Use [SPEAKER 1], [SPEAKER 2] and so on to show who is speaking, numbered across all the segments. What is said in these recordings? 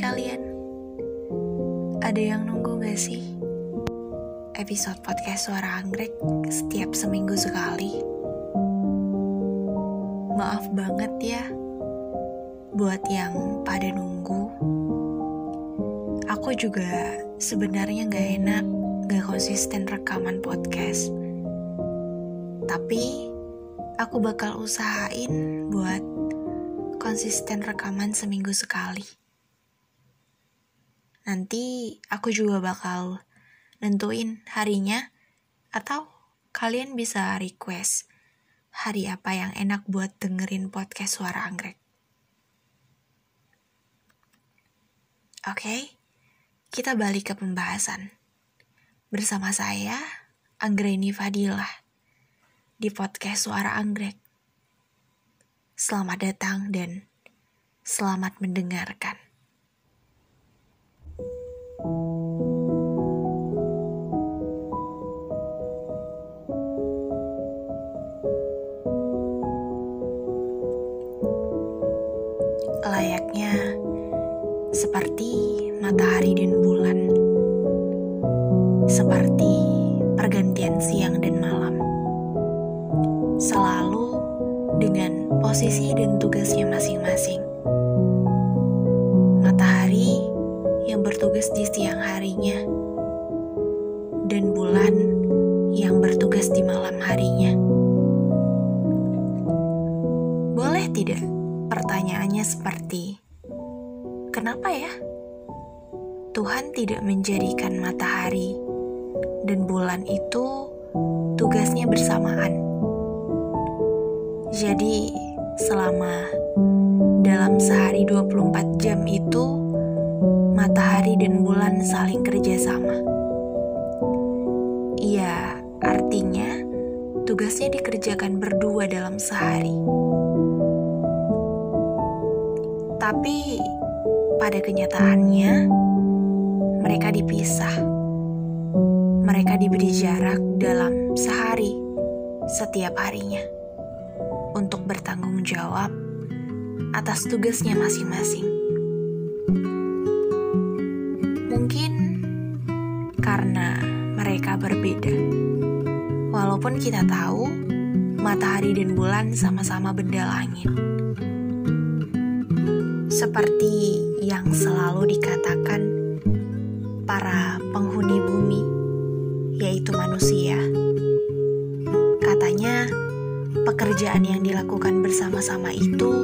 [SPEAKER 1] kalian? Ada yang nunggu gak sih? Episode podcast Suara Anggrek setiap seminggu sekali. Maaf banget ya, buat yang pada nunggu. Aku juga sebenarnya gak enak, gak konsisten rekaman podcast. Tapi, aku bakal usahain buat konsisten rekaman seminggu sekali. Nanti aku juga bakal nentuin harinya atau kalian bisa request hari apa yang enak buat dengerin podcast suara anggrek. Oke, kita balik ke pembahasan. Bersama saya, Anggreni Fadilah, di podcast Suara Anggrek. Selamat datang dan selamat mendengarkan. Layaknya seperti matahari dan bulan, seperti pergantian siang dan malam, selalu dengan posisi dan tugasnya masing-masing. Matahari yang bertugas di siang harinya, dan bulan yang bertugas di malam harinya. Boleh tidak pertanyaannya seperti, kenapa ya Tuhan tidak menjadikan matahari dan bulan itu tugasnya bersamaan? Jadi selama dalam sehari 24 jam itu matahari dan bulan saling kerjasama. Iya, artinya tugasnya dikerjakan berdua dalam sehari. Tapi pada kenyataannya mereka dipisah. Mereka diberi jarak dalam sehari setiap harinya untuk bertanggung jawab atas tugasnya masing-masing. Mungkin karena mereka berbeda, walaupun kita tahu matahari dan bulan sama-sama benda langit. Seperti yang selalu dikatakan para penghuni pekerjaan yang dilakukan bersama-sama itu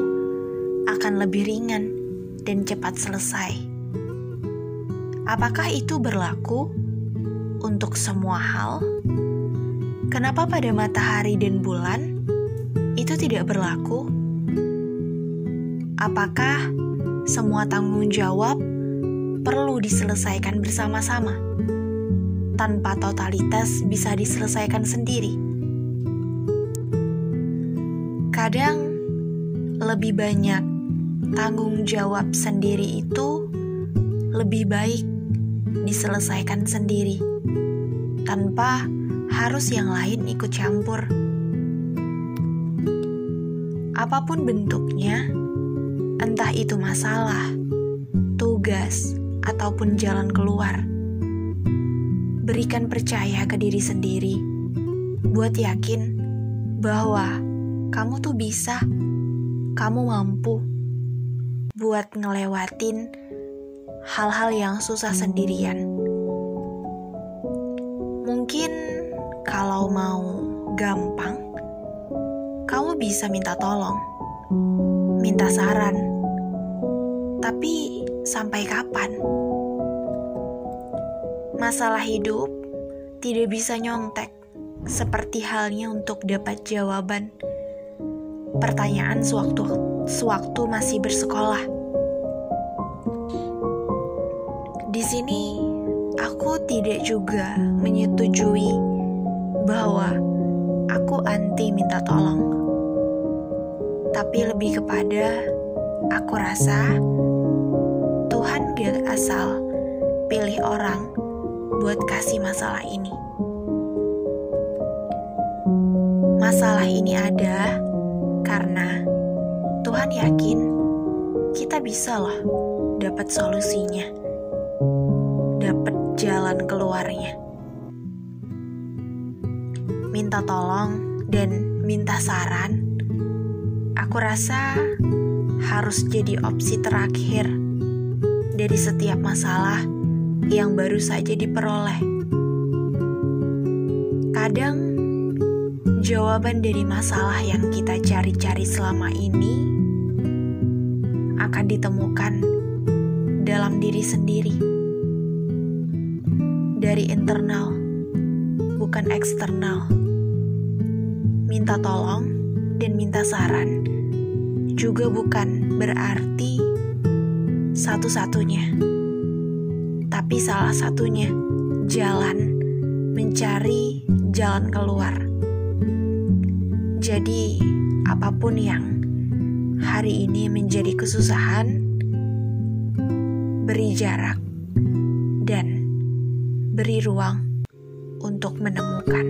[SPEAKER 1] akan lebih ringan dan cepat selesai. Apakah itu berlaku untuk semua hal? Kenapa pada matahari dan bulan itu tidak berlaku? Apakah semua tanggung jawab perlu diselesaikan bersama-sama tanpa totalitas bisa diselesaikan sendiri? Kadang lebih banyak tanggung jawab sendiri itu lebih baik diselesaikan sendiri tanpa harus yang lain ikut campur. Apa pun bentuknya, entah itu masalah, tugas, ataupun jalan keluar, berikan percaya ke diri sendiri buat yakin bahwa kamu tuh bisa, kamu mampu buat ngelewatin hal-hal yang susah sendirian. Mungkin kalau mau gampang, kamu bisa minta tolong, minta saran, tapi sampai kapan? Masalah hidup tidak bisa nyontek, seperti halnya untuk dapat jawaban pertanyaan sewaktu sewaktu masih bersekolah. Di sini aku tidak juga menyetujui bahwa aku anti minta tolong. Tapi lebih kepada aku rasa Tuhan gak asal pilih orang buat kasih masalah ini. Masalah ini ada karena Tuhan yakin kita bisa loh dapat solusinya, dapat jalan keluarnya. Minta tolong dan minta saran, aku rasa harus jadi opsi terakhir dari setiap masalah yang baru saja diperoleh. Kadang jawaban dari masalah yang kita cari-cari selama ini akan ditemukan dalam diri sendiri, dari internal, bukan eksternal. Minta tolong dan minta saran juga bukan berarti satu-satunya, tapi salah satunya jalan mencari jalan keluar. Jadi, apa pun yang hari ini menjadi kesusahan, beri jarak dan beri ruang untuk menemukan.